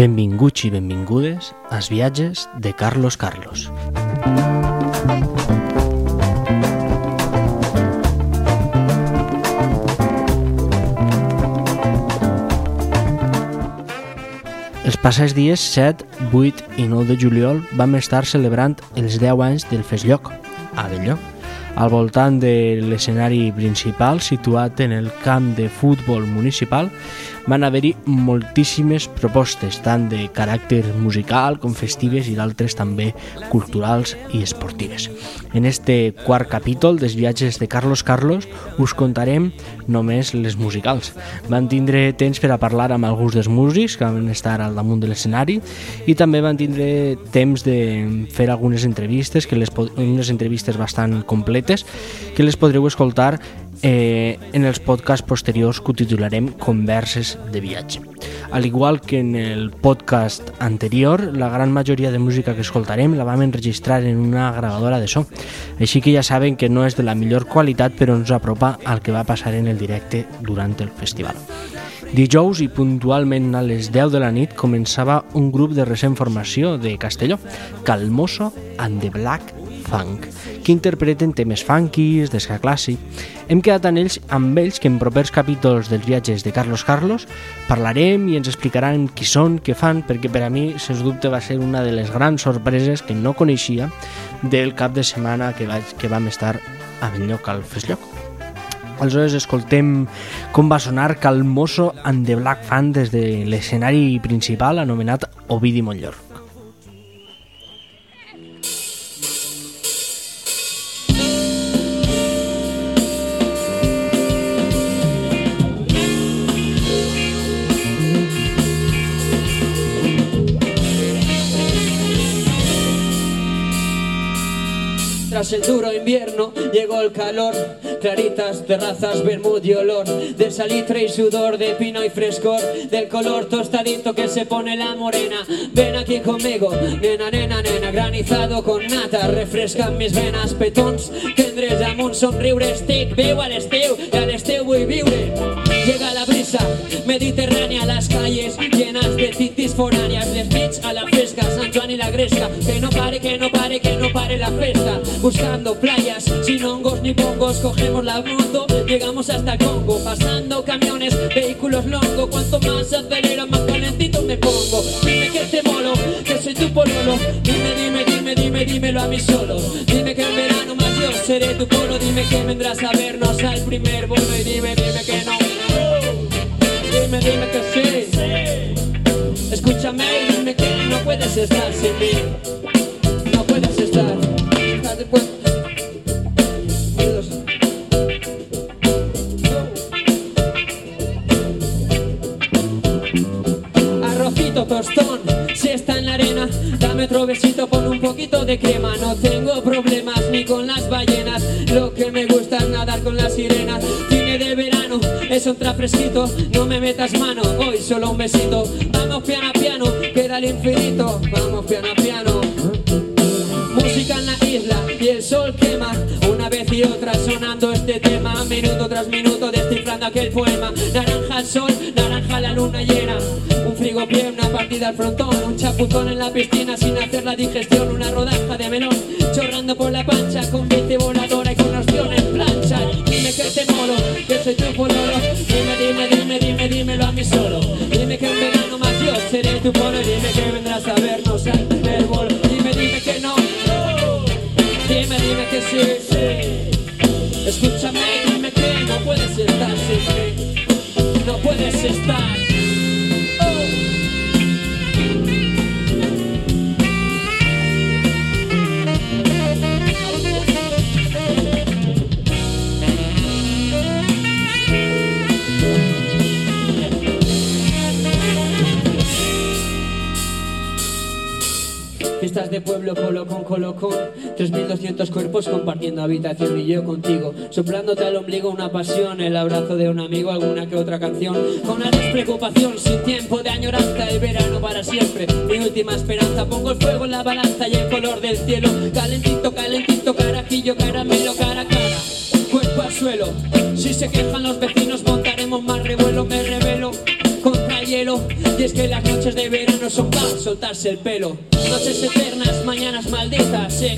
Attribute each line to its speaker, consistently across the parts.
Speaker 1: Benvinguts i benvingudes als viatges de Carlos Carlos. Els passats dies 7, 8 i 9 de juliol vam estar celebrant els 10 anys del Festlloc, a Belllloc, al voltant de l'escenari principal situat en el camp de futbol municipal van haver-hi moltíssimes propostes, tant de caràcter musical com festives i d'altres també culturals i esportives. En este quart capítol dels viatges de Carlos Carlos us contarem només les musicals. Van tindre temps per a parlar amb alguns dels músics que van estar al damunt de l'escenari i també van tindre temps de fer algunes entrevistes, que les, unes entrevistes bastant completes, que les podreu escoltar eh, en els podcasts posteriors que titularem Converses de viatge. Al igual que en el podcast anterior, la gran majoria de música que escoltarem la vam enregistrar en una gravadora de so. Així que ja saben que no és de la millor qualitat, però ens apropa al que va passar en el directe durant el festival. Dijous i puntualment a les 10 de la nit començava un grup de recent formació de Castelló, Calmoso and the Black Funk, que interpreten temes funkis, d'esca clàssic. Hem quedat amb ells, amb ells que en propers capítols dels viatges de Carlos Carlos parlarem i ens explicaran qui són, què fan, perquè per a mi, sens dubte, va ser una de les grans sorpreses que no coneixia del cap de setmana que, vaig, que vam estar a Belllloc al Festlloc. Aleshores escoltem com va sonar Calmoso and the Black Fan des de l'escenari principal anomenat Ovidi Montllor.
Speaker 2: Tras el duro invierno llegó el calor, claritas, terrazas, vermut y olor, de salitre y sudor, de pino y frescor, del color tostadito que se pone la morena. Ven aquí conmigo, nena, nena, nena, granizado con nata, refrescan mis venas, petons, tendrés damunt, somriure, estic, viu a l'estiu, i a l'estiu vull viure. Llega la brisa mediterránea, las calles llenas de titis foráneas, les nits a la fresca, San Juan y la Gresca, que no pare, que no pare, que no pare la festa buscando playas sin hongos ni pongos. Cogemos la moto, llegamos hasta Congo, pasando camiones, vehículos longos. Cuanto más acelera, más calentito me pongo. Dime que te molo, que soy tu pololo. Dime, dime, dime, dime, dímelo a mí solo. Dime que en verano más yo seré tu polo. Dime que vendrás a vernos al primer vuelo y dime, dime que no. Dime, que sí. Escúchame y dime que no puedes estar sin mí. No puedes estar. Después. Arrocito tostón, si está en la arena, dame otro besito, pon un poquito de crema. No tengo problemas ni con las ballenas, lo que me gusta es nadar con las sirenas. Es un fresquito, no me metas mano, hoy solo un besito. Vamos piano a piano, queda el infinito, vamos piano a piano. Música en la isla y el sol quema. Una vez y otra sonando este tema. Minuto tras minuto descifrando aquel poema. Naranja el sol, naranja la luna llena. Un frigopié, una partida al frontón. Un chapuzón en la piscina sin hacer la digestión. Una rodaja Puedes estar. De pueblo, colocón, colocón 3.200 cuerpos compartiendo habitación y yo contigo Soplándote al ombligo una pasión El abrazo de un amigo, alguna que otra canción. Con la despreocupación, sin tiempo de añoranza El verano para siempre, mi última esperanza. Pongo el fuego en la balanza y el color del cielo Calentito, calentito, carajillo, caramelo, cara a cara. Cuerpo al suelo, si se quejan los vecinos el pelo. Noches eternas, mañanas malditas, sí.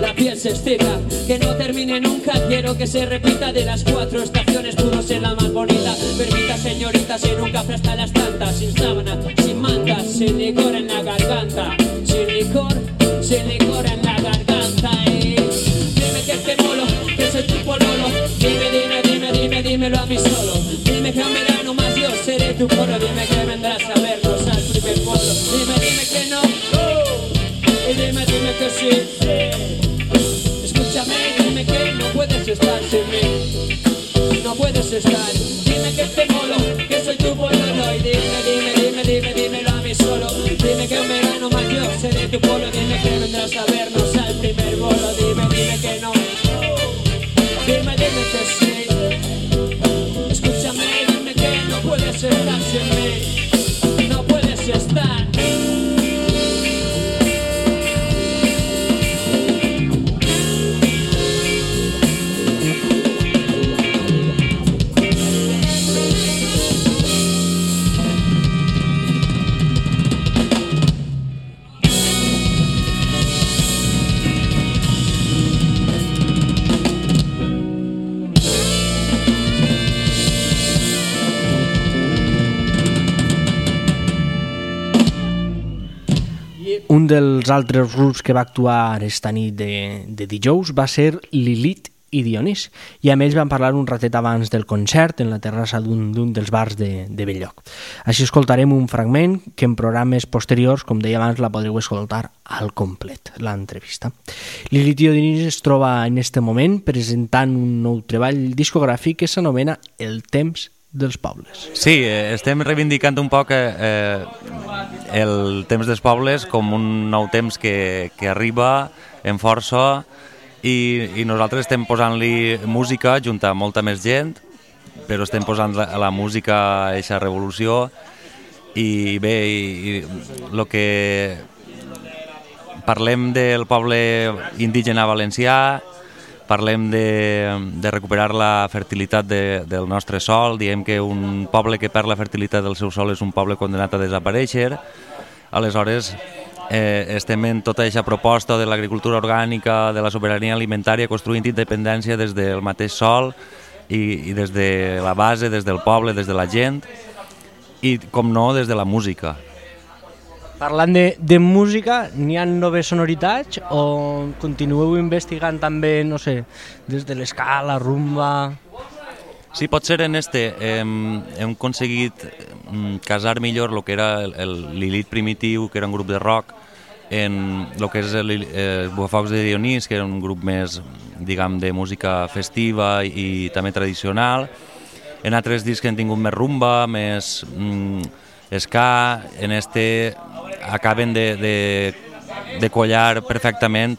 Speaker 2: La piel se estira, que no termine nunca. Quiero que se repita de las cuatro estaciones. Pudo ser la más bonita. Permita, señorita, sin un café hasta las tantas. Sin sábana, sin mantas, sin licor en la garganta. Sin licor, sin licor en la garganta. eh. Dime que te molo, que soy tu pololo. Dime, dime, dime, dime, dímelo a mí solo. Dime que un verano más yo seré tu polo. Dime que Dime, dime que no. Y dime, dime que sí. Escúchame, dime que no puedes estar sin mí. No puedes estar. Dime que te molo, que soy tu pololo. Y dime, dime, dime, dime, dímelo a mí solo. Dime que un verano más yo seré tu polo. Dime que vendrás a vernos
Speaker 1: altres grups que va actuar esta nit de, de dijous va ser Lilith i Dionís, i amb ells van parlar un ratet abans del concert en la terrassa d'un dels bars de, de Belllloc. Així escoltarem un fragment que en programes posteriors, com deia abans, la podreu escoltar al complet, l'entrevista. Lilith i Dionís es troba en este moment presentant un nou treball discogràfic que s'anomena El temps dels pobles.
Speaker 3: Sí, eh, estem reivindicant un poc eh, el temps dels pobles com un nou temps que, que arriba en força i, i nosaltres estem posant-li música junt a molta més gent, però estem posant la, la música a aquesta revolució i bé, i, i el que parlem del poble indígena valencià, parlem de, de recuperar la fertilitat de, del nostre sol, diem que un poble que perd la fertilitat del seu sol és un poble condenat a desaparèixer, aleshores eh, estem en tota aquesta proposta de l'agricultura orgànica, de la sobirania alimentària, construint independència des del mateix sol i, i des de la base, des del poble, des de la gent i, com no, des de la música.
Speaker 1: Parlant de, de música, n'hi ha noves sonoritats o continueu investigant també, no sé, des de l'escala, rumba...
Speaker 3: Sí, pot ser en este. Hem, hem aconseguit mm, casar millor el que era el, Lilith primitiu, que era un grup de rock, en el que és el, el Buafocs de Dionís, que era un grup més, diguem, de música festiva i, i també tradicional. En altres discs han tingut més rumba, més mm, ska, en este acaben de, de, de collar perfectament,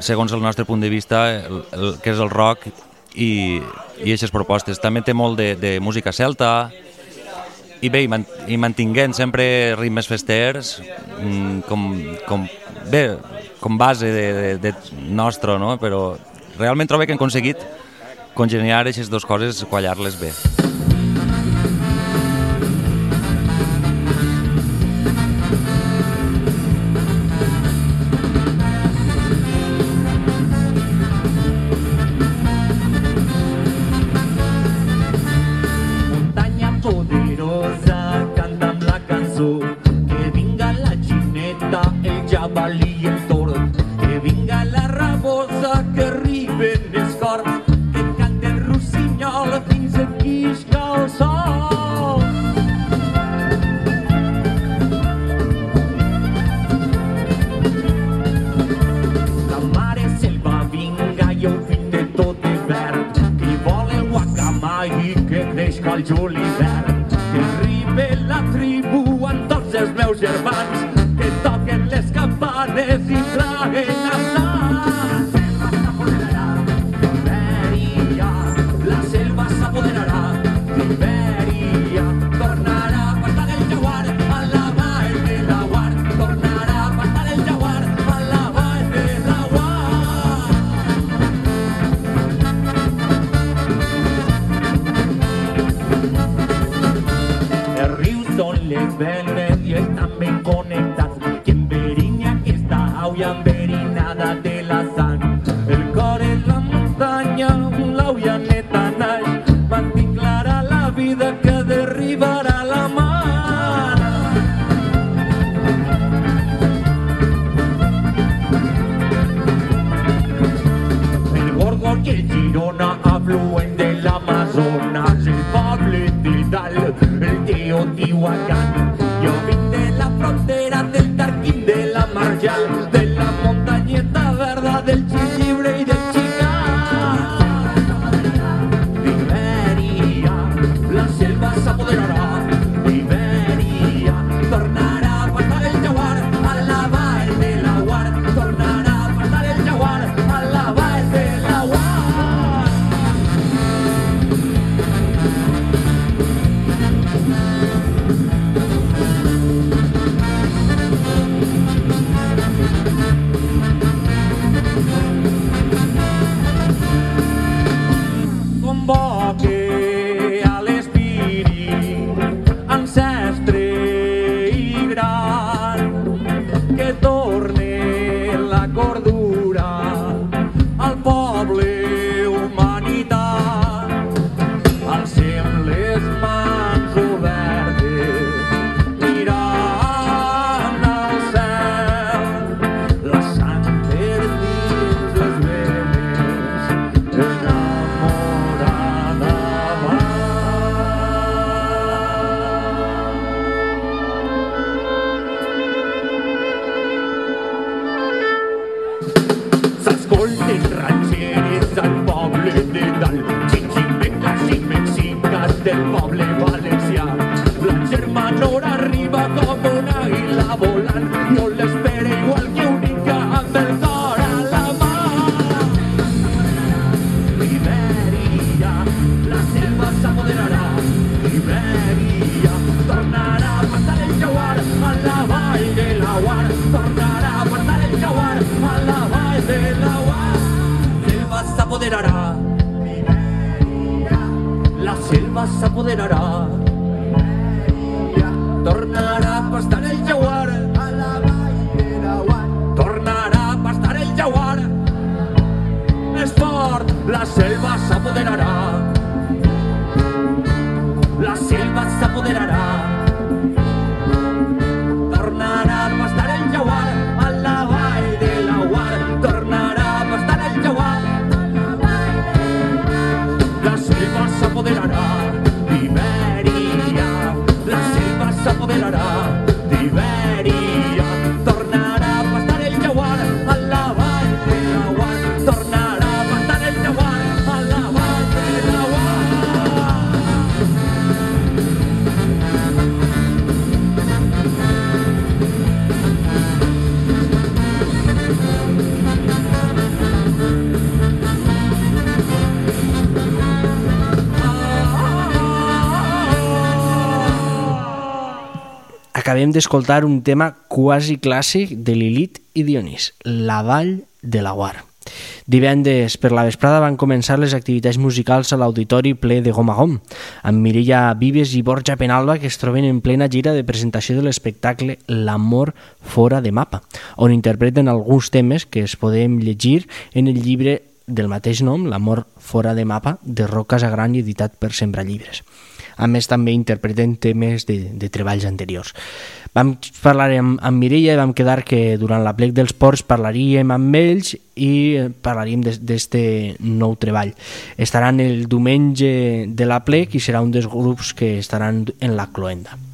Speaker 3: segons el nostre punt de vista, el, el, que és el rock i, i aquestes propostes. També té molt de, de música celta i bé, i, man, i mantinguent sempre ritmes festers mm, com, com, bé, com base de, de, de nostre, no? però realment trobo que hem aconseguit congeniar aquestes dues coses, quallar-les bé.
Speaker 1: Acabem d'escoltar un tema quasi clàssic de Lilith i Dionís, La Vall de la Guar. Divendres per la vesprada van començar les activitats musicals a l'auditori ple de gom a gom, amb Mireia Vives i Borja Penalba que es troben en plena gira de presentació de l'espectacle L'amor fora de mapa, on interpreten alguns temes que es podem llegir en el llibre del mateix nom, L'amor fora de mapa, de Roca Agrany, editat per Sembra Llibres. A més, també interpreten temes de, de treballs anteriors. Vam parlar amb, amb Mireia i vam quedar que durant la plec dels ports parlaríem amb ells i parlaríem d'aquest nou treball. Estaran el diumenge de la plec i serà un dels grups que estaran en la cloenda.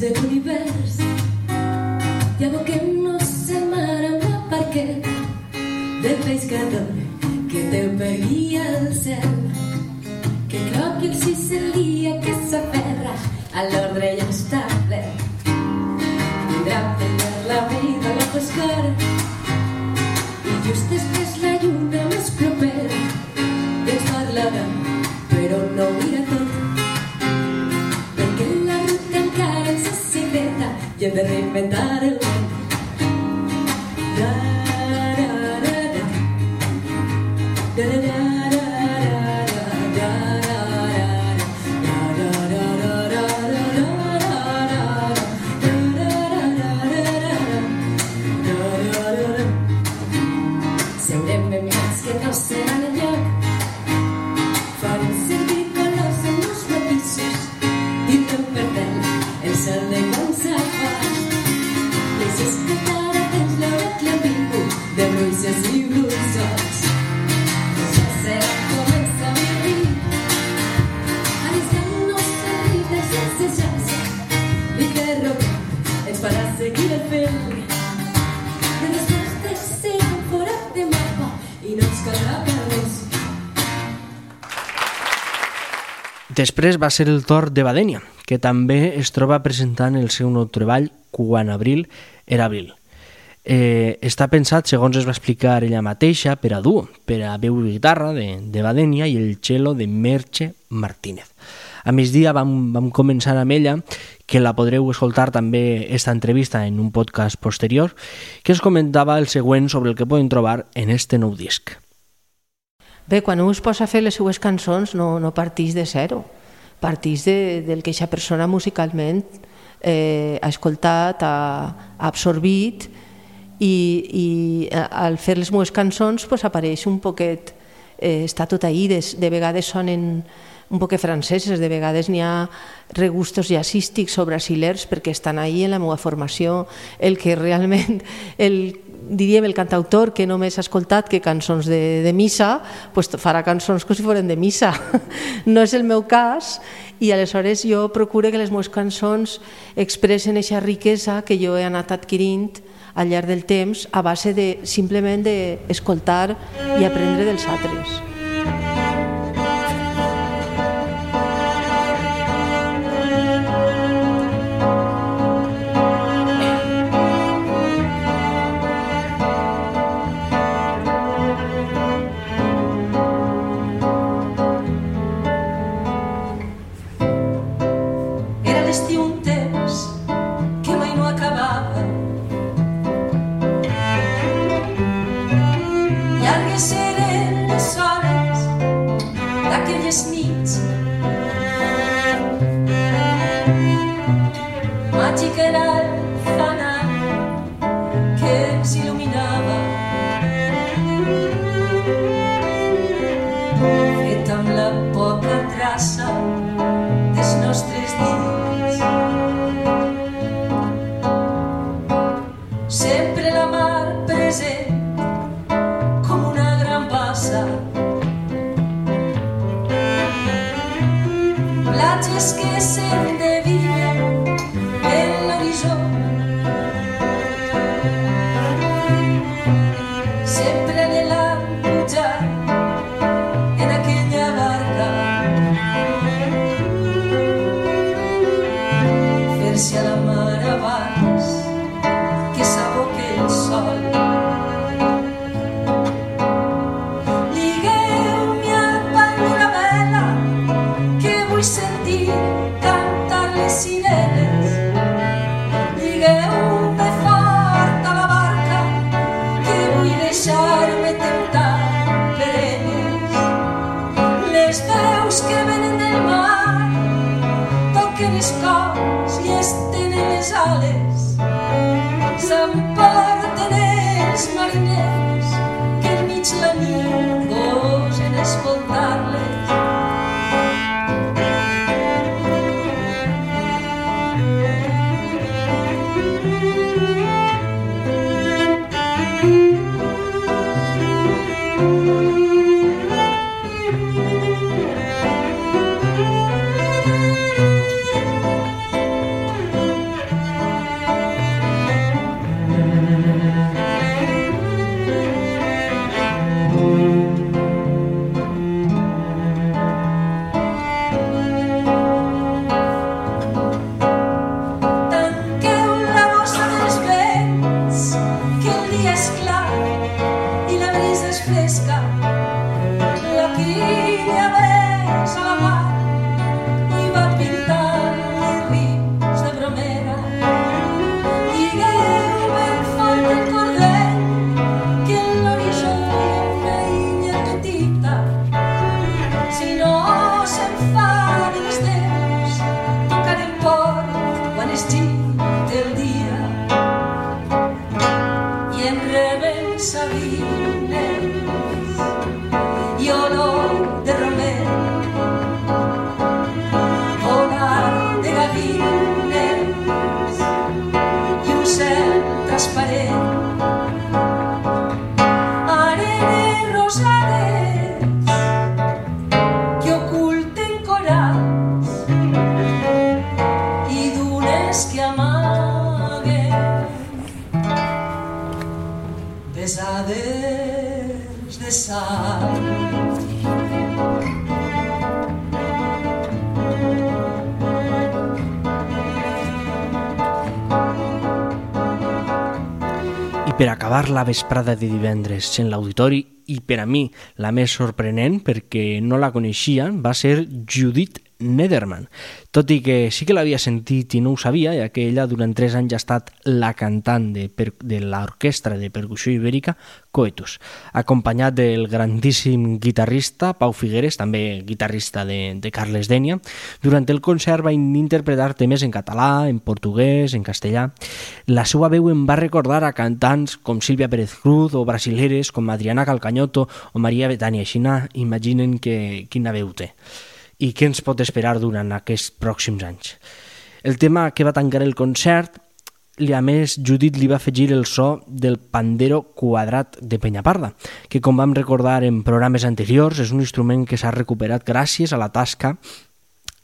Speaker 4: de tu universo. Y hago que Després
Speaker 1: va ser el torn de Badènia, que també es troba presentant el seu nou treball Quan abril era abril. Eh, està pensat, segons es va explicar ella mateixa, per a duo, per a veu i guitarra de, de Badènia i el cello de Merche Martínez. A migdia vam, vam començar amb ella, que la podreu escoltar també esta entrevista en un podcast posterior, que ens comentava el següent sobre el que poden trobar en este nou disc.
Speaker 4: Bé, quan un es posa a fer les seues cançons no, no partís de zero, partís de, del que aquesta persona musicalment eh, ha escoltat, ha, ha absorbit i, i eh, al fer les meves cançons pues, apareix un poquet, eh, està tot ahí, de, de vegades sonen un poquet franceses, de vegades n'hi ha regustos jazzístics o brasilers perquè estan ahí en la meva formació, el que realment el diríem el cantautor que només ha escoltat que cançons de, de missa pues farà cançons com si foren de missa no és el meu cas i aleshores jo procuro que les meves cançons expressen aquesta riquesa que jo he anat adquirint al llarg del temps a base de simplement d'escoltar i aprendre dels altres. Vesprada de divendres en l'auditori i per a mi la més sorprenent perquè no la coneixien va ser Judith Nederman, tot i que sí que l'havia sentit i no ho sabia, ja que ella durant tres anys ha estat la cantant de, de l'orquestra de percussió ibèrica Coetus, acompanyat del grandíssim guitarrista Pau Figueres, també guitarrista de, de Carles Dènia. Durant el concert va interpretar temes en català, en portuguès, en castellà. La seva veu em va recordar a cantants com Sílvia Pérez Cruz o brasileres com Adriana Calcanyoto o Maria Betania Xina. Imaginen que, quina veu té i què ens pot esperar durant aquests pròxims anys. El tema que va tancar el concert, a més, Judit li va afegir el so del pandero quadrat de Penyaparda, que com vam recordar en programes anteriors és un instrument que s'ha recuperat gràcies a la tasca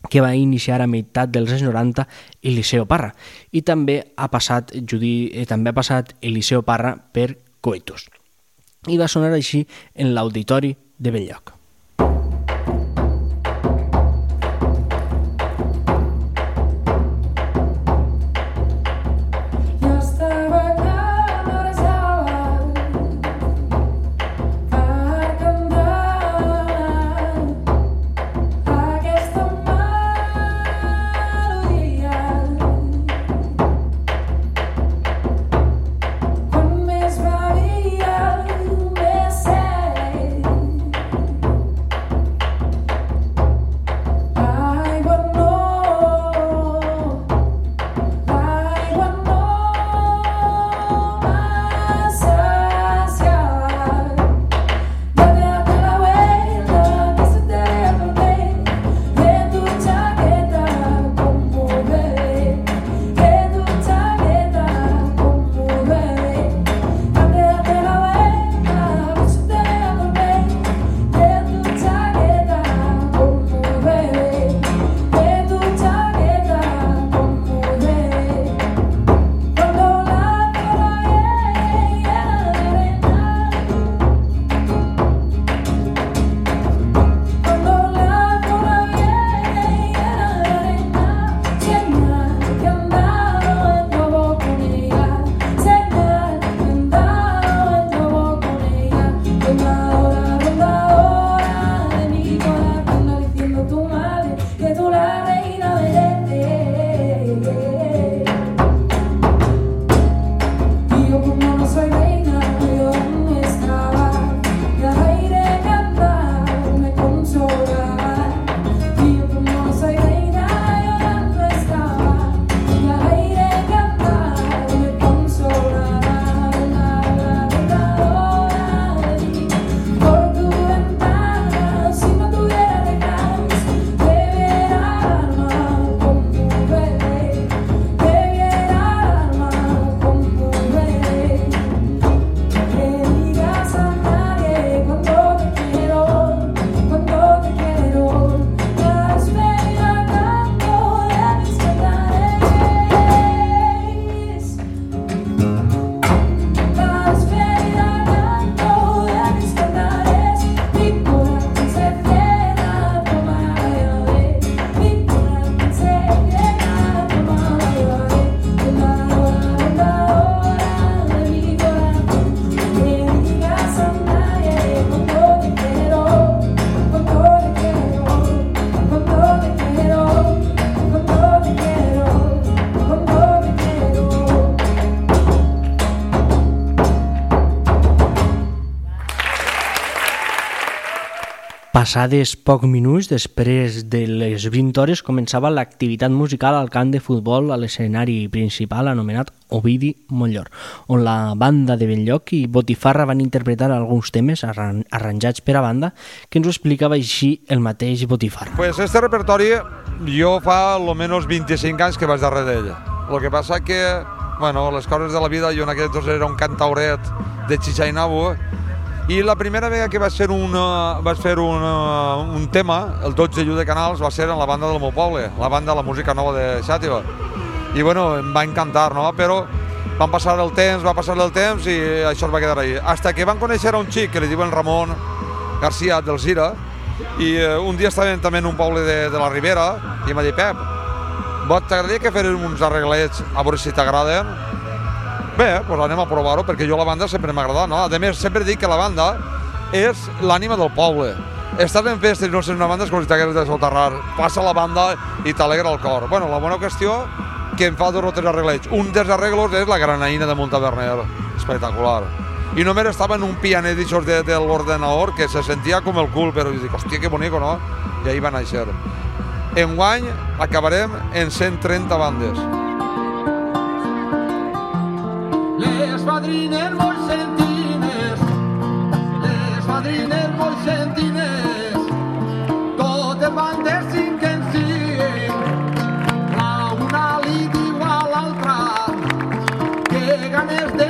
Speaker 4: que va iniciar a meitat dels anys 90 Eliseo Parra i també ha passat Judit, eh, també ha passat Eliseo Parra per Coetus. I va sonar així en l'auditori de Belllloc. Passades pocs minuts després de les 20 hores començava l'activitat musical al camp de futbol a l'escenari principal anomenat Ovidi Mollor, on la banda de Benlloc i Botifarra van interpretar alguns temes arranjats per a banda que ens ho explicava així el mateix Botifarra.
Speaker 5: Pues este repertori jo fa almenys 25 anys que vaig darrere d'ell. El que passa que, bueno, les coses de la vida, jo en aquest dos era un cantauret de Chichainabo, i la primera vegada que vaig fer, una, vaig fer una, un tema, el 12 de de Canals, va ser en la banda del meu poble, la banda de la música nova de Xàtiva. I bueno, em va encantar, no? Però van passar el temps, va passar el temps i això es va quedar ahí. Hasta que van conèixer un xic que li diuen Ramon García del Zira i eh, un dia estàvem també en un poble de, de la Ribera i m'ha dit, Pep, vot t'agradaria que farem uns arreglets a veure si t'agraden? Bé, doncs anem a provar-ho, perquè jo la banda sempre m'ha agradat, no? A més, sempre dic que la banda és l'ànima del poble. Estàs en festes i no sents una banda és com si t'hagués de soterrar. Passa la banda i t'alegra el cor. Bueno, la bona qüestió que em fa dos o tres arreglets. Un dels arreglos és la granaïna de Montaverner, espectacular. I només estava en un pianet d'aixòs de, de l'ordenador que se sentia com el cul, però dic, hòstia, que bonico, no? I ahí va néixer. Enguany acabarem en 130 bandes.
Speaker 6: Les fadrines moixentines, les fadrines moixentines, totes van de cinc en cinc. La una li diu a l'altra que ganes de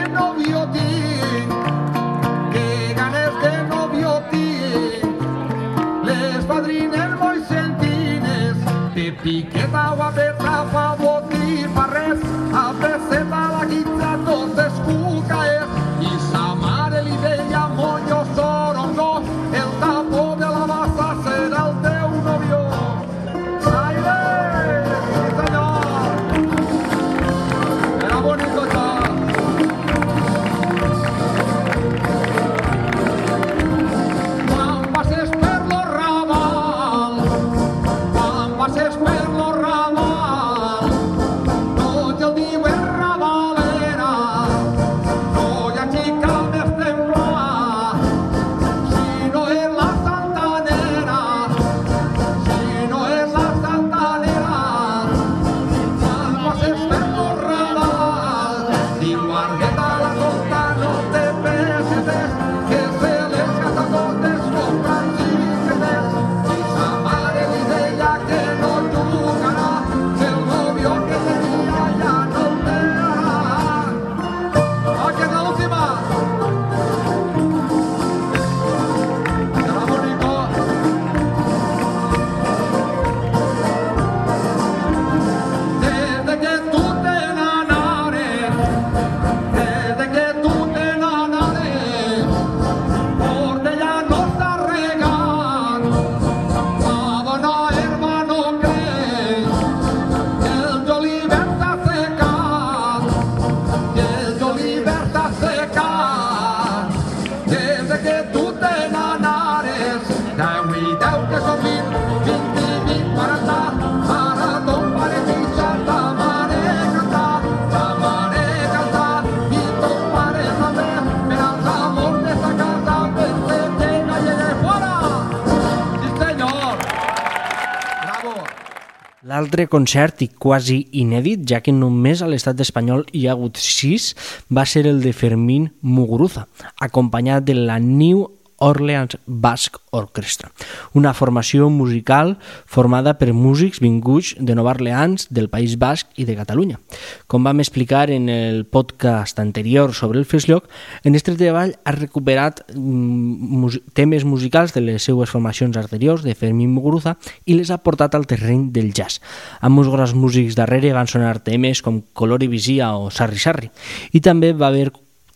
Speaker 1: L'altre concert, i quasi inèdit, ja que només a l'estat espanyol hi ha hagut sis, va ser el de Fermín Muguruza, acompanyat de la New Orleans Basque Orchestra, una formació musical formada per músics vinguts de Nova Orleans, del País Basc i de Catalunya. Com vam explicar en el podcast anterior sobre el Fesllloc, en este treball ha recuperat mm, mus temes musicals de les seues formacions anteriors de Fermín Muguruza i les ha portat al terreny del jazz. Amb uns grans músics darrere van sonar temes com Color i Visia o Sarri Sarri i també va haver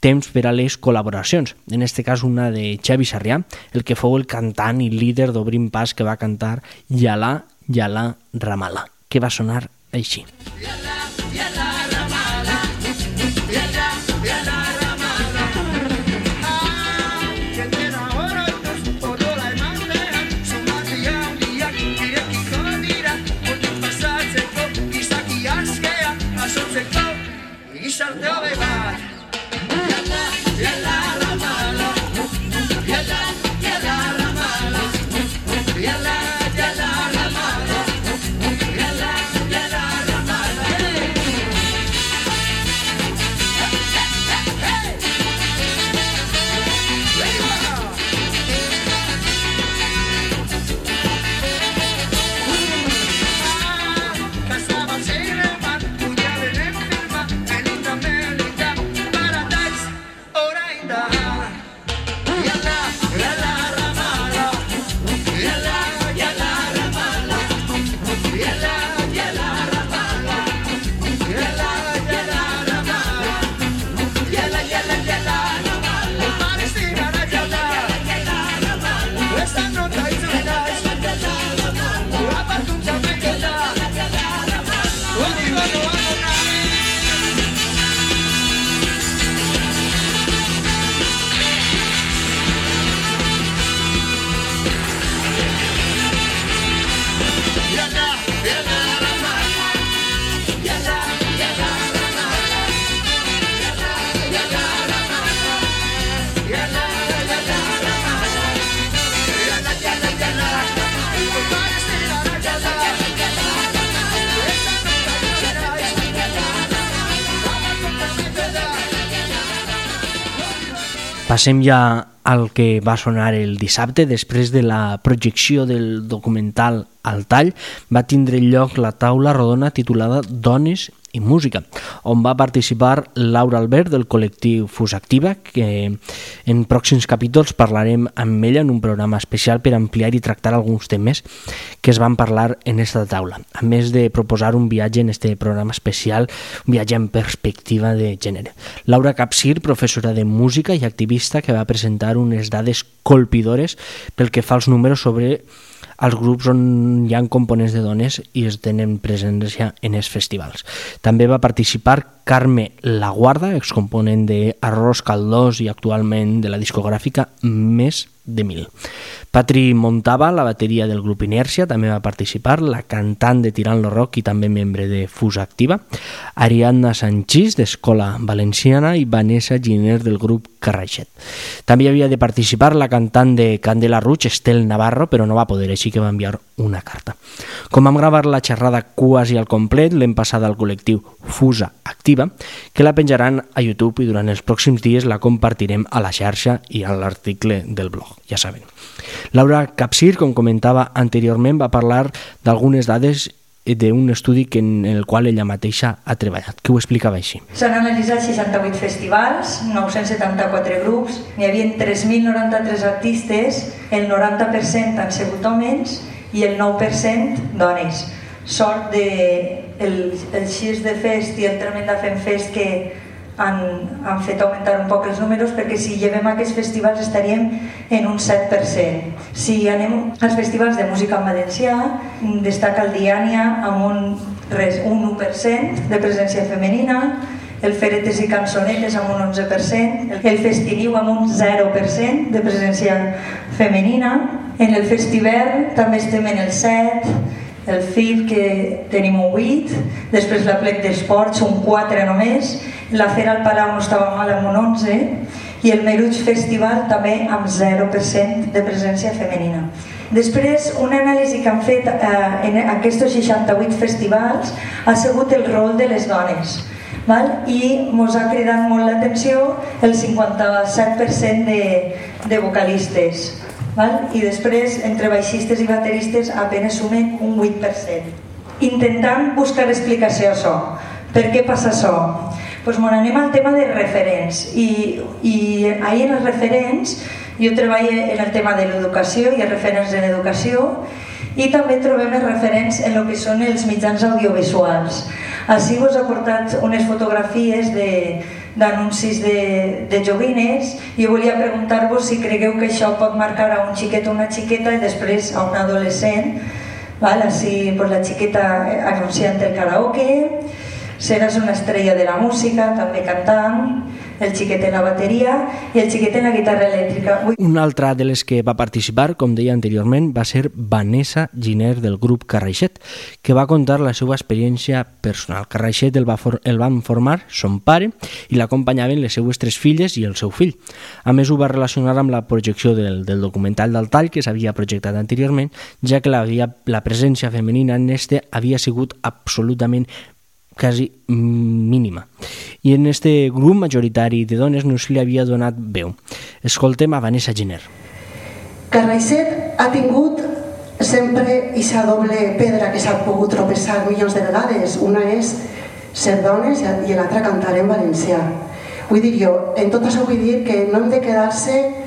Speaker 1: temps per a les col·laboracions, en este cas una de Xavi Sarrià, el que fou el cantant i líder d'Obrim Pas que va cantar Yalà, Yalà, Ramala, que va sonar així.
Speaker 7: Gizarte
Speaker 1: Passem ja al que va sonar el dissabte, després de la projecció del documental Al tall, va tindre lloc la taula rodona titulada Dones i música, on va participar Laura Albert del col·lectiu Fus Activa, que en pròxims capítols parlarem amb ella en un programa especial per ampliar i tractar alguns temes que es van parlar en esta taula, a més de proposar un viatge en este programa especial, un viatge en perspectiva de gènere. Laura Capsir, professora de música i activista que va presentar unes dades colpidores pel que fa als números sobre als grups on hi ha components de dones i es tenen presència en els festivals. També va participar Carme Laguarda, excomponent de Caldós i actualment de la discogràfica Més de Mil. Patri Montava, la bateria del grup Inèrcia, també va participar, la cantant de Tirant lo Rock i també membre de Fusa Activa, Ariadna Sanchís, d'Escola Valenciana, i Vanessa Giner, del grup Carraixet. També havia de participar la cantant de Candela Rouge, Estel Navarro, però no va poder, així que va enviar una carta. Com vam gravar la xerrada quasi al complet, l'hem passada al col·lectiu Fusa Activa, que la penjaran a YouTube i durant els pròxims dies la compartirem a la xarxa i a l'article del blog, ja saben. Laura Capsir, com comentava anteriorment, va parlar d'algunes dades d'un estudi en el qual ella mateixa ha treballat, que ho explicava així.
Speaker 8: S'han analitzat 68 festivals, 974 grups, n'hi havia 3.093 artistes, el 90% han sigut homes i el 9% dones. Sort de el, el Xirs de Fest i el Tremenda Fem Fest que han, han fet augmentar un poc els números perquè si llevem aquests festivals estaríem en un 7%. Si anem als festivals de música en valencià, destaca el Diània amb un, res, un 1% de presència femenina, el Feretes i Cançonetes amb un 11%, el Festiniu amb un 0% de presència femenina, en el Festival també estem en el 7%, el FIF que tenim un 8, després la plec d'esports un 4 només, la Fera al Palau no estava mal amb un 11 i el Meruig Festival també amb 0% de presència femenina. Després, una anàlisi que han fet eh, en aquests 68 festivals ha sigut el rol de les dones. Val? I ens ha cridat molt l'atenció el 57% de, de vocalistes. Val? I després, entre baixistes i bateristes, apenas sumen un 8%. Intentant buscar explicació a això. Per què passa això? Pues, bueno, anem al tema de referents. I, i ahir en els referents jo treballo en el tema de l'educació i els referents en educació i també trobem els referents en el que són els mitjans audiovisuals. Així us he portat unes fotografies de, d'anuncis de, de joguines i volia preguntar-vos si cregueu que això pot marcar a un xiquet o una xiqueta i després a un adolescent val? Així, pues, la xiqueta anunciant el karaoke seràs una estrella de la música també cantant el xiquet en la bateria i el xiquet en la guitarra elèctrica.
Speaker 1: Una altra de les que va participar, com deia anteriorment, va ser Vanessa Giner del grup Carraixet, que va contar la seva experiència personal. Carraixet el, va for el van formar son pare i l'acompanyaven les seues tres filles i el seu fill. A més, ho va relacionar amb la projecció del, del documental del tall que s'havia projectat anteriorment, ja que la, la presència femenina en este havia sigut absolutament quasi mínima. I en este grup majoritari de dones no li havia donat veu. Escoltem a Vanessa Giner.
Speaker 9: Carraixet ha tingut sempre aquesta doble pedra que s'ha pogut tropeçar milions de vegades. Una és ser dones i l'altra cantar en valencià. Vull dir jo, en tot això vull dir que no hem de quedar-se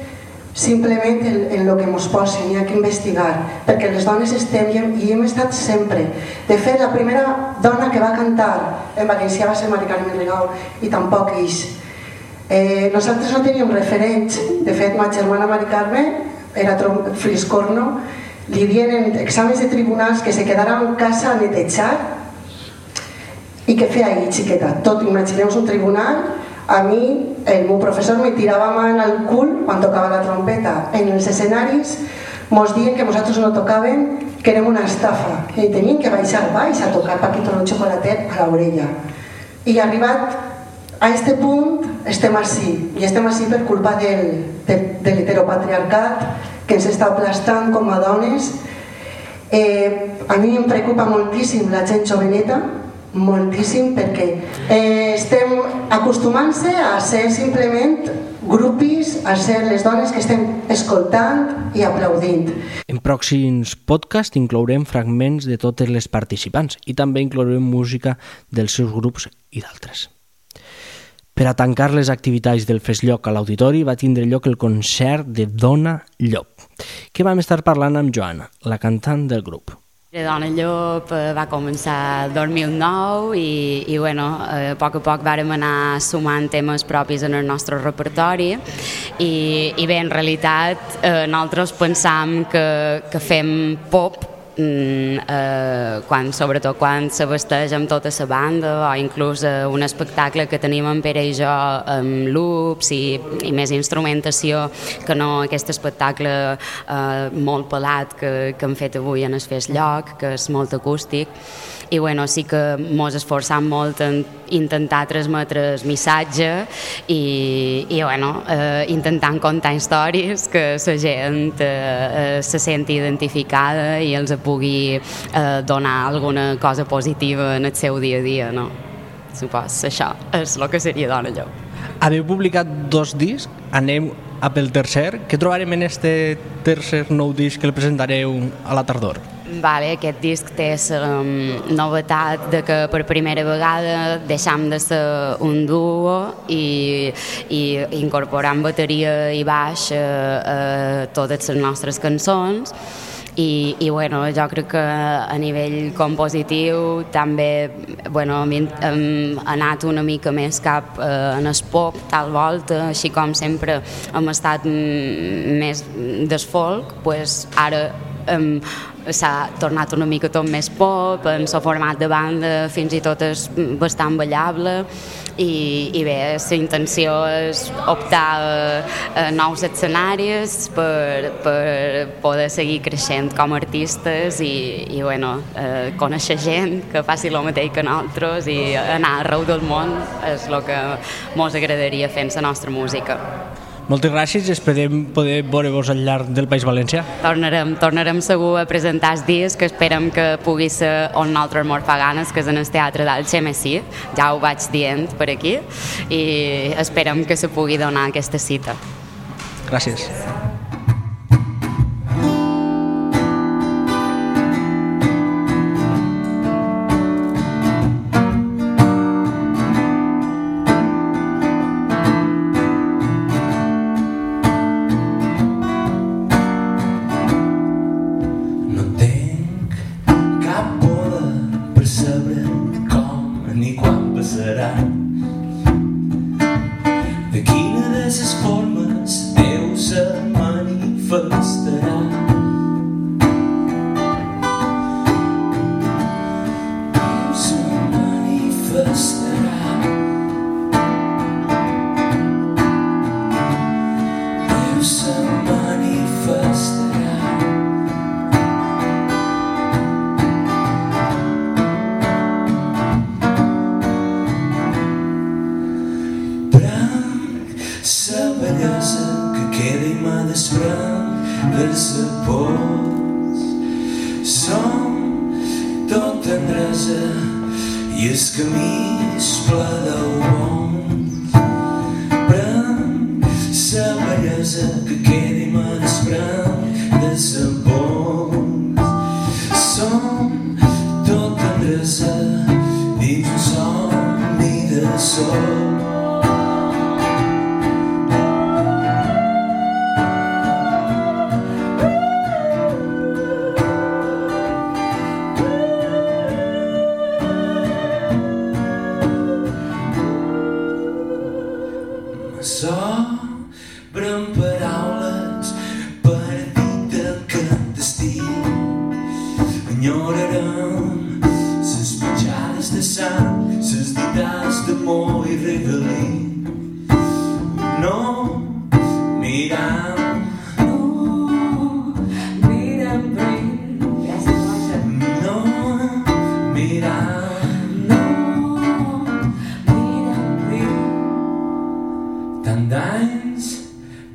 Speaker 9: simplement en, en el que ens posen, hi ha que investigar, perquè les dones estem i hem, i hem estat sempre. De fet, la primera dona que va cantar en valencià va ser Mari Carmen Rigau i tampoc ix. Eh, nosaltres no teníem referents, de fet, ma germana Mari Carmen era fliscorno, li vienen exàmens de tribunals que se quedara en casa a netejar i què feia ahir, xiqueta? Tot, imagineu un tribunal a mi, el meu professor me tirava mà al cul quan tocava la trompeta. En els escenaris mos diuen que nosaltres no tocàvem, que érem una estafa, que teníem que baixar baix a tocar Paquito el xocolatet a l'orella. I arribat a este punt estem així, i estem així per culpa del, de, de l'heteropatriarcat que ens està aplastant com a dones. Eh, a mi em preocupa moltíssim la gent joveneta, moltíssim perquè eh, estem acostumant-se a ser simplement grupis, a ser les dones que estem escoltant i aplaudint.
Speaker 1: En pròxims podcasts inclourem fragments de totes les participants i també inclourem música dels seus grups i d'altres. Per a tancar les activitats del Fes Lloc a l'auditori va tindre lloc el concert de Dona Llop, que vam estar parlant amb Joana, la cantant del grup.
Speaker 10: La Dona Llop eh, va començar el 2009 i, i bueno, eh, a poc a poc vàrem anar sumant temes propis en el nostre repertori i, i bé, en realitat eh, nosaltres pensam que, que fem pop mm, eh, quan, sobretot quan s'abasteix amb tota la banda o inclús eh, un espectacle que tenim en Pere i jo amb loops i, i més instrumentació que no aquest espectacle eh, molt pelat que, que hem fet avui en el Fes Lloc, que és molt acústic i bueno, sí que mos esforçam molt en intentar transmetre el missatge i, i bueno, eh, intentant contar històries que la gent eh, eh, se senti identificada i els pugui eh, donar alguna cosa positiva en el seu dia a dia, no? Supos, això és el que seria Dona Llop.
Speaker 1: Haveu publicat dos discs, anem a pel tercer. Què trobarem en este tercer nou disc que el presentareu a la tardor?
Speaker 10: Vale, aquest disc té la um, novetat de que per primera vegada deixam de ser un duo i, i incorporam bateria i baix a, a totes les nostres cançons. I, i bueno, jo crec que a nivell compositiu també bueno, hem, anat una mica més cap eh, en el pop tal volta, així com sempre hem estat més des folk, pues ara hem, s'ha tornat una mica tot més pop, en el format de banda fins i tot és bastant ballable i, i bé, la intenció és optar a, a nous escenaris per, per poder seguir creixent com a artistes i, i bueno, eh, conèixer gent que faci el mateix que nosaltres i anar arreu del món és el que ens agradaria fer la nostra música.
Speaker 1: Moltes gràcies i esperem poder veure-vos al llarg del País Valencià.
Speaker 10: Tornarem, tornarem segur a presentar els dies que esperem que pugui ser on nosaltres mort fa ganes, que és en el Teatre del Xemessí, ja ho vaig dient per aquí, i esperem que se pugui donar aquesta cita.
Speaker 1: Gràcies.
Speaker 11: No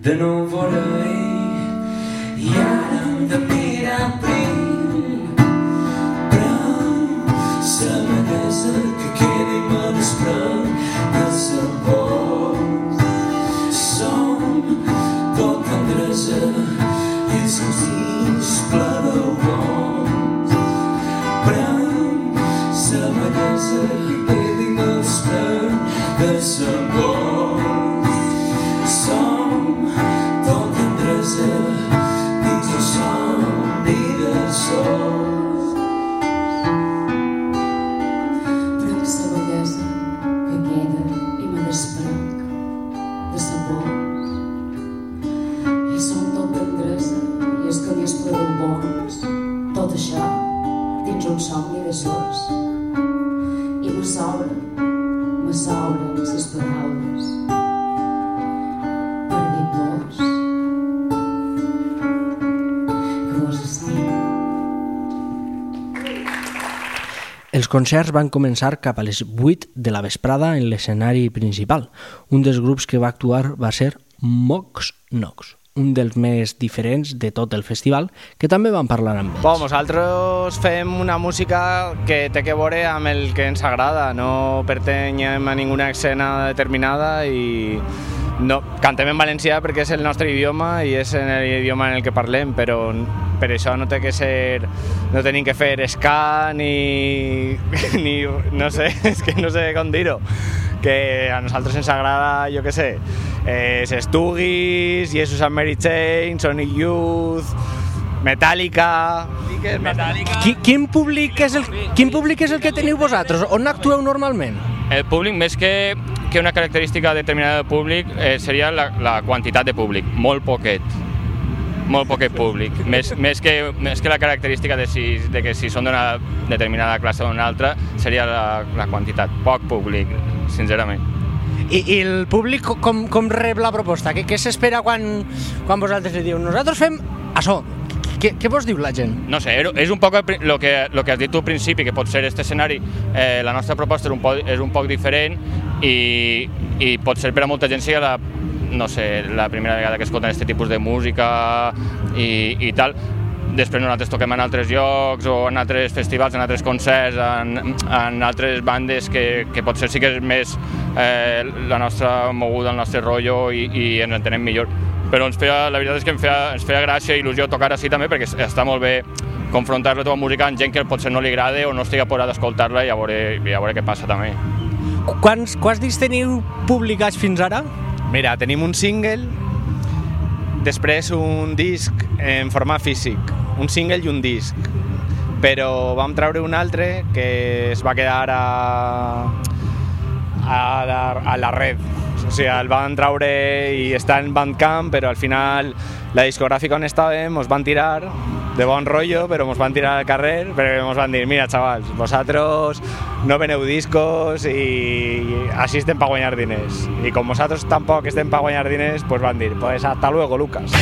Speaker 11: de
Speaker 1: concerts van començar cap a les 8 de la vesprada en l'escenari principal. Un dels grups que va actuar va ser Mox Nox, un dels més diferents de tot el festival, que també van parlar amb ells.
Speaker 12: Bon, nosaltres fem una música que té que veure amb el que ens agrada, no pertanyem a ninguna escena determinada i no, cantem en valencià perquè és el nostre idioma i és en l'idioma en el que parlem, però per això no té que ser, no tenim que fer ska ni, ni no sé, és que no sé com dir-ho, que a nosaltres ens agrada, jo que sé, eh, Stugis, Jesus and Mary Chain, Sonic Youth, Metallica... Metallica.
Speaker 1: Qui, quin, públic és el, quin públic és el que teniu vosaltres? On actueu normalment?
Speaker 13: El públic, més que, que una característica determinada del públic, eh, seria la, la quantitat de públic, molt poquet. Molt poquet públic. Més, més, que, més que la característica de, si, de que si són d'una determinada classe o d'una altra, seria la, la quantitat. Poc públic, sincerament.
Speaker 1: I, i el públic com, com rep la proposta? Què, què s'espera quan, quan vosaltres li diu nosaltres fem això? Què, què vos diu la gent?
Speaker 13: No sé, és un poc el que, lo que has dit tu al principi, que pot ser este escenari, eh, la nostra proposta és un, poc, és un poc diferent i, i pot ser per a molta gent sigui la, no sé, la primera vegada que escolten aquest tipus de música i, i tal. Després nosaltres toquem en altres llocs o en altres festivals, en altres concerts, en, en altres bandes que, que potser sí que és més eh, la nostra moguda, el nostre rotllo i, i ens entenem millor. Però ens feia, la veritat és que em feia, ens feia gràcia i il·lusió tocar així també perquè està molt bé confrontar la teva música amb gent que potser no li agrada o no estigui por d'escoltar-la i a veure, i a veure què passa també.
Speaker 1: Quants, quants discs teniu publicats fins ara?
Speaker 12: Mira, tenim un single, després un disc en format físic, un single i un disc, però vam treure un altre que es va quedar a, a, la, a la red. O sigui, el van treure i està en Bandcamp, però al final la discogràfica on estàvem ens van tirar de bon rotllo, però ens van tirar al carrer perquè ens van dir, mira, xavals, vosaltres no veneu discos i així estem per guanyar diners. I com vosaltres tampoc estem per guanyar diners, pues van dir, pues hasta luego, Lucas.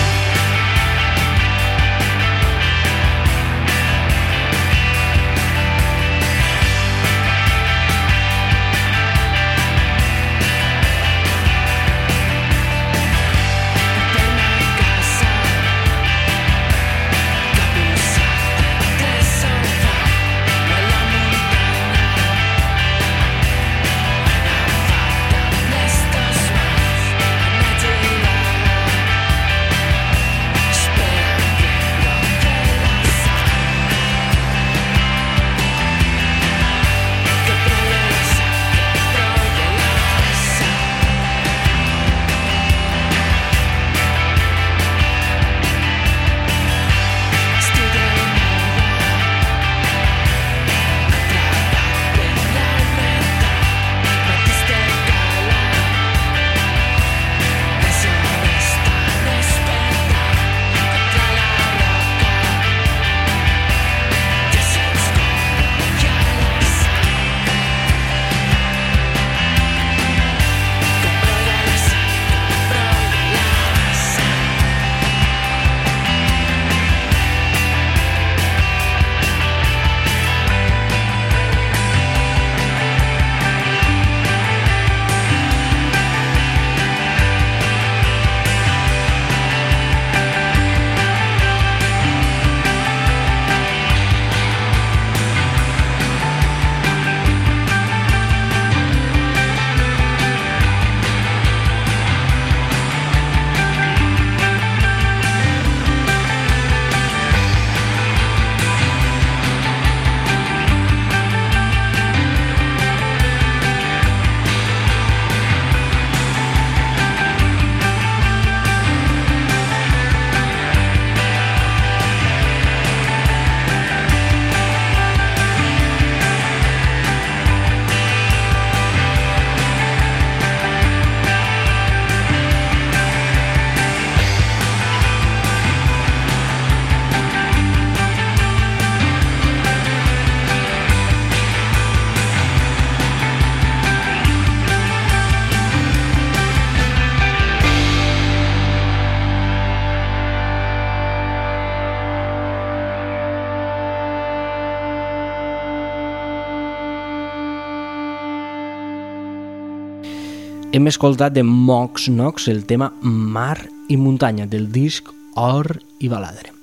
Speaker 1: Hem escoltat de Mox Nox el tema Mar i Muntanya del disc Or i Baladre.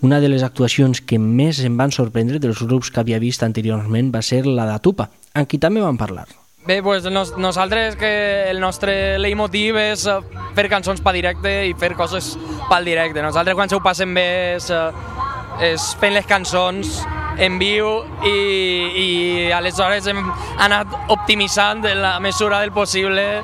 Speaker 1: Una de les actuacions que més em van sorprendre dels grups que havia vist anteriorment va ser la de Tupa, amb qui també van parlar.
Speaker 14: Bé, pues nos, nosaltres que el nostre leitmotiv és eh, fer cançons pa directe i fer coses pel directe. Nosaltres quan se ho passem bé és, eh, és fent les cançons en viu i, i aleshores hem anat optimitzant de la mesura del possible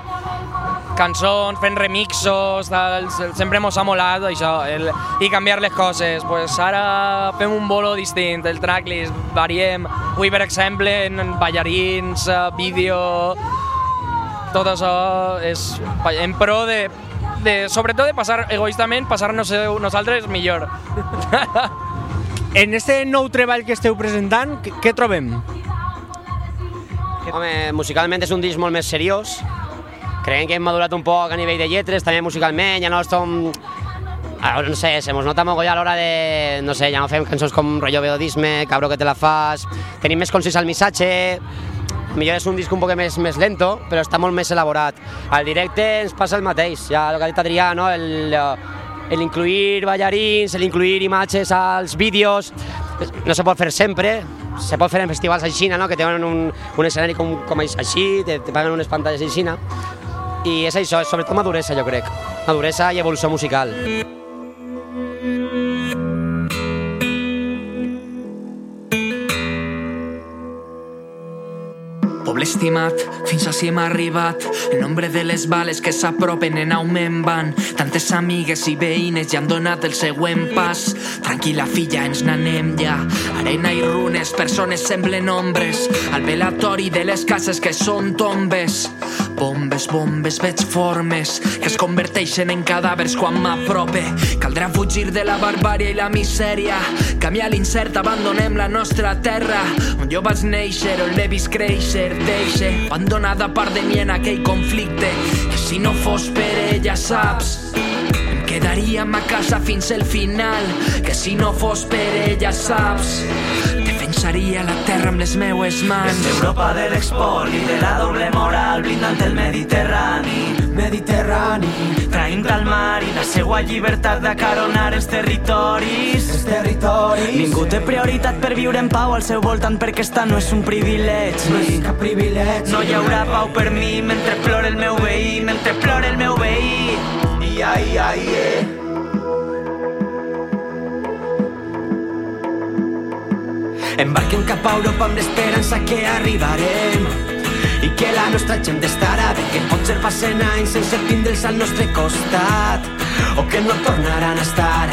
Speaker 14: cançons, fent remixos, tal, sempre mos ha molat això, el, i canviar les coses. Pues ara fem un bolo distint, el tracklist, variem. Avui, per exemple, en ballarins, eh, vídeo, tot això és en pro de, de sobretot de passar egoistament, passar-nos nosaltres millor.
Speaker 15: En este nou treball que esteu presentant, què, trobem?
Speaker 16: Home, musicalment és un disc molt més seriós. Creiem que hem madurat un poc a nivell de lletres, també musicalment, ja no som... Ara, no sé, se mos nota mogoll a l'hora de... No sé, ja no fem cançons com rotllo vedodisme, cabro que te la fas... Tenim més concís el missatge, millor és un disc un poc més, més lento, però està molt més elaborat. Al directe ens passa el mateix, ja el que ha dit Adrià, no? el, el incluir ballarins, el incluir imatges als vídeos, no se pot fer sempre, se pot fer en festivals així, no? que tenen un, un escenari com, com així, te, te paguen unes pantalles així, i és això, és sobretot maduresa, jo crec, maduresa i evolució musical.
Speaker 17: Poble estimat, fins així hem arribat. El nombre de les bales que s'apropen en augment van. Tantes amigues i veïnes ja han donat el següent pas. Tranquil·la, filla, ens n'anem ja. Arena i runes, persones semblen ombres. Al velatori de les cases que són tombes. Bombes, bombes, veig formes que es converteixen en cadàvers quan m'aprope. Caldrà fugir de la barbària i la misèria. Canviar l'incert, abandonem la nostra terra. On jo vaig néixer, on l'he vist créixer, deixe abandonada part de mi en aquell conflicte. Que si no fos per ella saps? Em quedaríem a casa fins el final. Que si no fos per ella saps? Defensaria la terra amb les meues mans.
Speaker 18: És Europa de l'expoli, de la doble moral blindant el Mediterrani Mediterrani. Traint al mar i la seua llibertat d'acaronar els territoris. Els territoris. Ningú té prioritat per viure en pau al seu voltant perquè esta no és un privilegi. No és cap privilegi. No hi haurà pau per mi mentre plora el meu veí mentre plora el meu veí. Ia, ia, ia
Speaker 17: Embarquem cap a Europa amb l'esperança que arribarem i que la nostra gent estarà bé que potser passen anys sense tindre'ls al nostre costat. O que no tornaran a estar.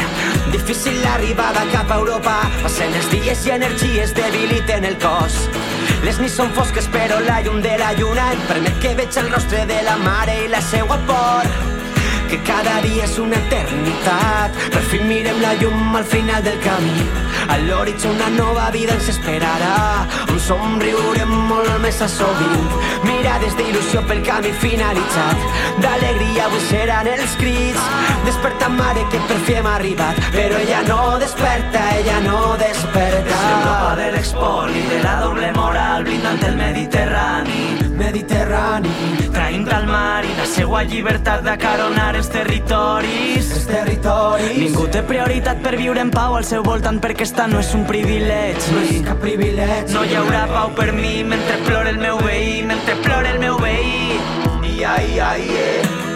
Speaker 17: Difícil l'arribada cap a Europa. Passen els dies i energies debiliten el cos. Les nits són fosques però la llum de la lluna em permet que veig el rostre de la mare i la seua por que cada dia és una eternitat. Per fi mirem la llum al final del camí. A l'horitzó una nova vida ens esperarà, on somriurem molt més a sovint. Mirades d'il·lusió pel camí finalitzat, d'alegria avui seran els crits. Desperta mare que per fi hem arribat, però ella no desperta, ella no desperta.
Speaker 18: És Europa de l'expoli, de la doble moral blindant el Mediterrani Mediterrani. Traint al mar i la seua llibertat d'acaronar els territoris. Els territoris. Ningú té prioritat per viure en pau al seu voltant perquè esta no és un privilegi. No és cap privilegi. No hi haurà pau per mi mentre plora el meu veí mentre plora el meu veí. Ia, ia, ia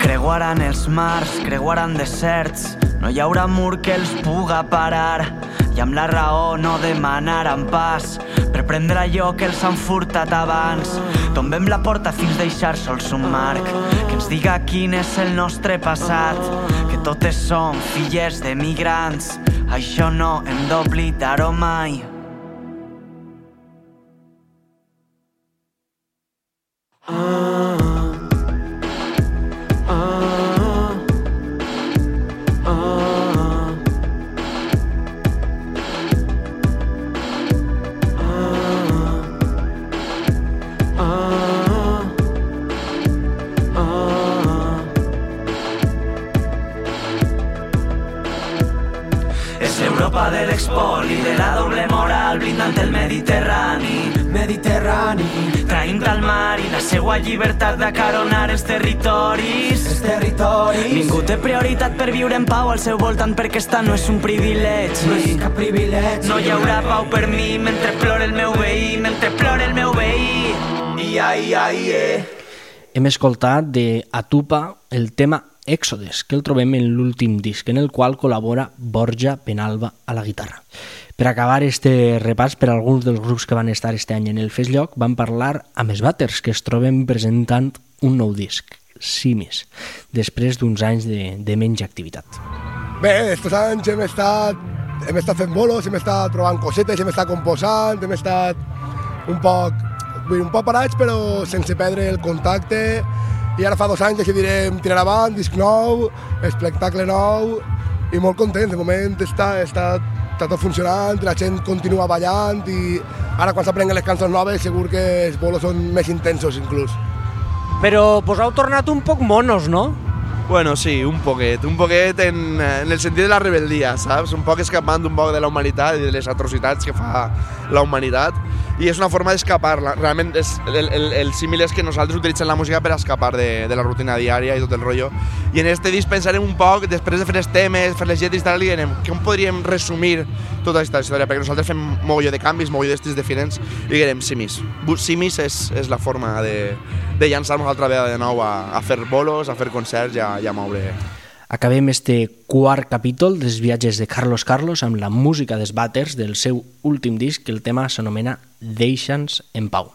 Speaker 17: Creuaran els mars, creuaran deserts, no hi haurà mur que els puga parar i amb la raó no demanaran pas per prendre allò que els han furtat abans. Tombem la porta fins deixar sols un marc que ens diga quin és el nostre passat, que totes som filles de migrants. Això no hem d'oblidar-ho mai.
Speaker 19: Per viure en pau al seu voltant perquè esta no és un privilegi. No és cap privilegi. No hi haurà pau per mi mentre plora el meu veí, mentre plora el meu veí. Ia, ia, ia.
Speaker 1: Hem escoltat de Atupa el tema Èxodes, que el trobem en l'últim disc, en el qual col·labora Borja Penalba a la guitarra. Per acabar este repàs per alguns dels grups que van estar este any en el Fes Lloc, van parlar amb els Batters, que es troben presentant un nou disc, Simis, després d'uns anys de, de menys activitat.
Speaker 20: Bé, estos anys hem estat, hem estat fent bolos, hem estat provant cosetes, hem estat composant, hem estat un poc, vull dir, un poc parats però sense perdre el contacte i ara fa dos anys decidirem tirar avant, disc nou, espectacle nou i molt contents, de moment està, està, està tot funcionant, la gent continua ballant i ara quan s'aprenguen les cançons noves segur que els bolos són més intensos inclús.
Speaker 15: Però vos heu tornat un poc monos, no?
Speaker 21: Bueno, sí, un poquet. Un poquet en, en el sentit de la rebel·lia, saps? Un poc escapant un poc de la humanitat i de les atrocitats que fa la humanitat. I és una forma d'escapar. Realment és, el, el, el símil és que nosaltres utilitzem la música per escapar de, de la rutina diària i tot el rotllo. I en este disc pensarem un poc, després de fer els temes, fer les lletres i tal, i direm com podríem resumir tota aquesta història, perquè nosaltres fem mogolló de canvis, mogolló d'estils diferents, i direm simis. Simis és, és la forma de, de llançar-nos altra vegada de nou a, a fer bolos, a fer concerts i a, i a moure
Speaker 1: Acabem este quart capítol dels viatges de Carlos Carlos amb la música dels Batters del seu últim disc, que el tema s'anomena Deixa'ns en pau.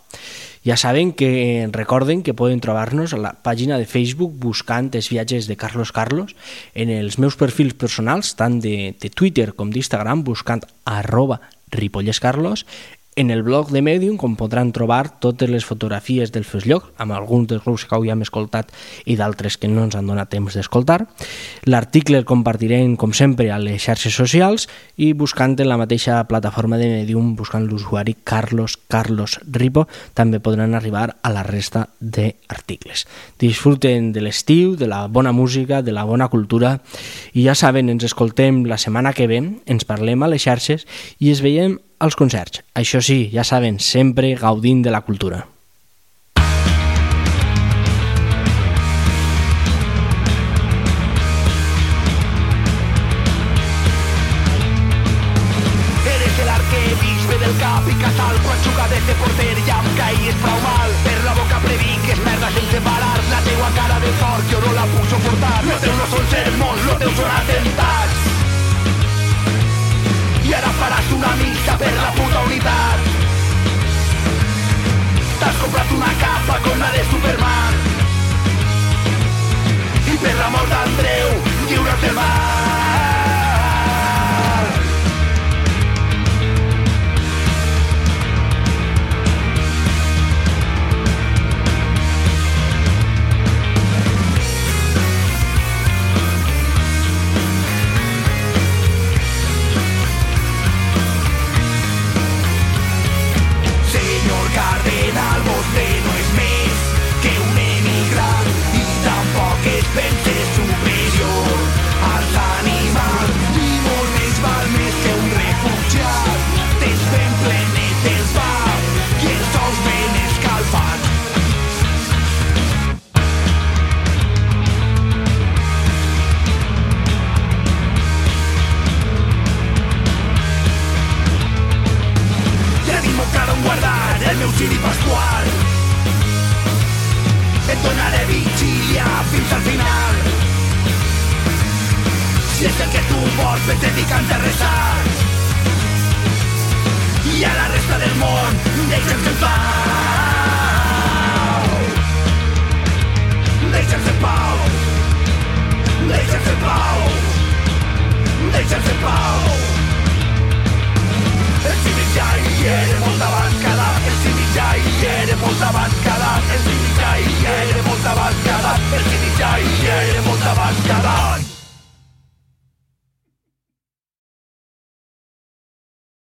Speaker 1: Ja saben que recorden que poden trobar-nos a la pàgina de Facebook buscant els viatges de Carlos Carlos, en els meus perfils personals, tant de, de Twitter com d'Instagram, buscant arroba ripollescarlos, en el blog de Medium, com podran trobar totes les fotografies del Fesllloc, amb alguns dels grups que avui hem escoltat i d'altres que no ens han donat temps d'escoltar. L'article el compartirem, com sempre, a les xarxes socials i buscant en la mateixa plataforma de Medium, buscant l'usuari Carlos Carlos Ripo, també podran arribar a la resta d'articles. Disfruten de l'estiu, de la bona música, de la bona cultura i ja saben, ens escoltem la setmana que ve, ens parlem a les xarxes i es veiem als concerts. Això sí, ja saben, sempre gaudint de la cultura.
Speaker 19: Per l'amor d'Andreu lliures del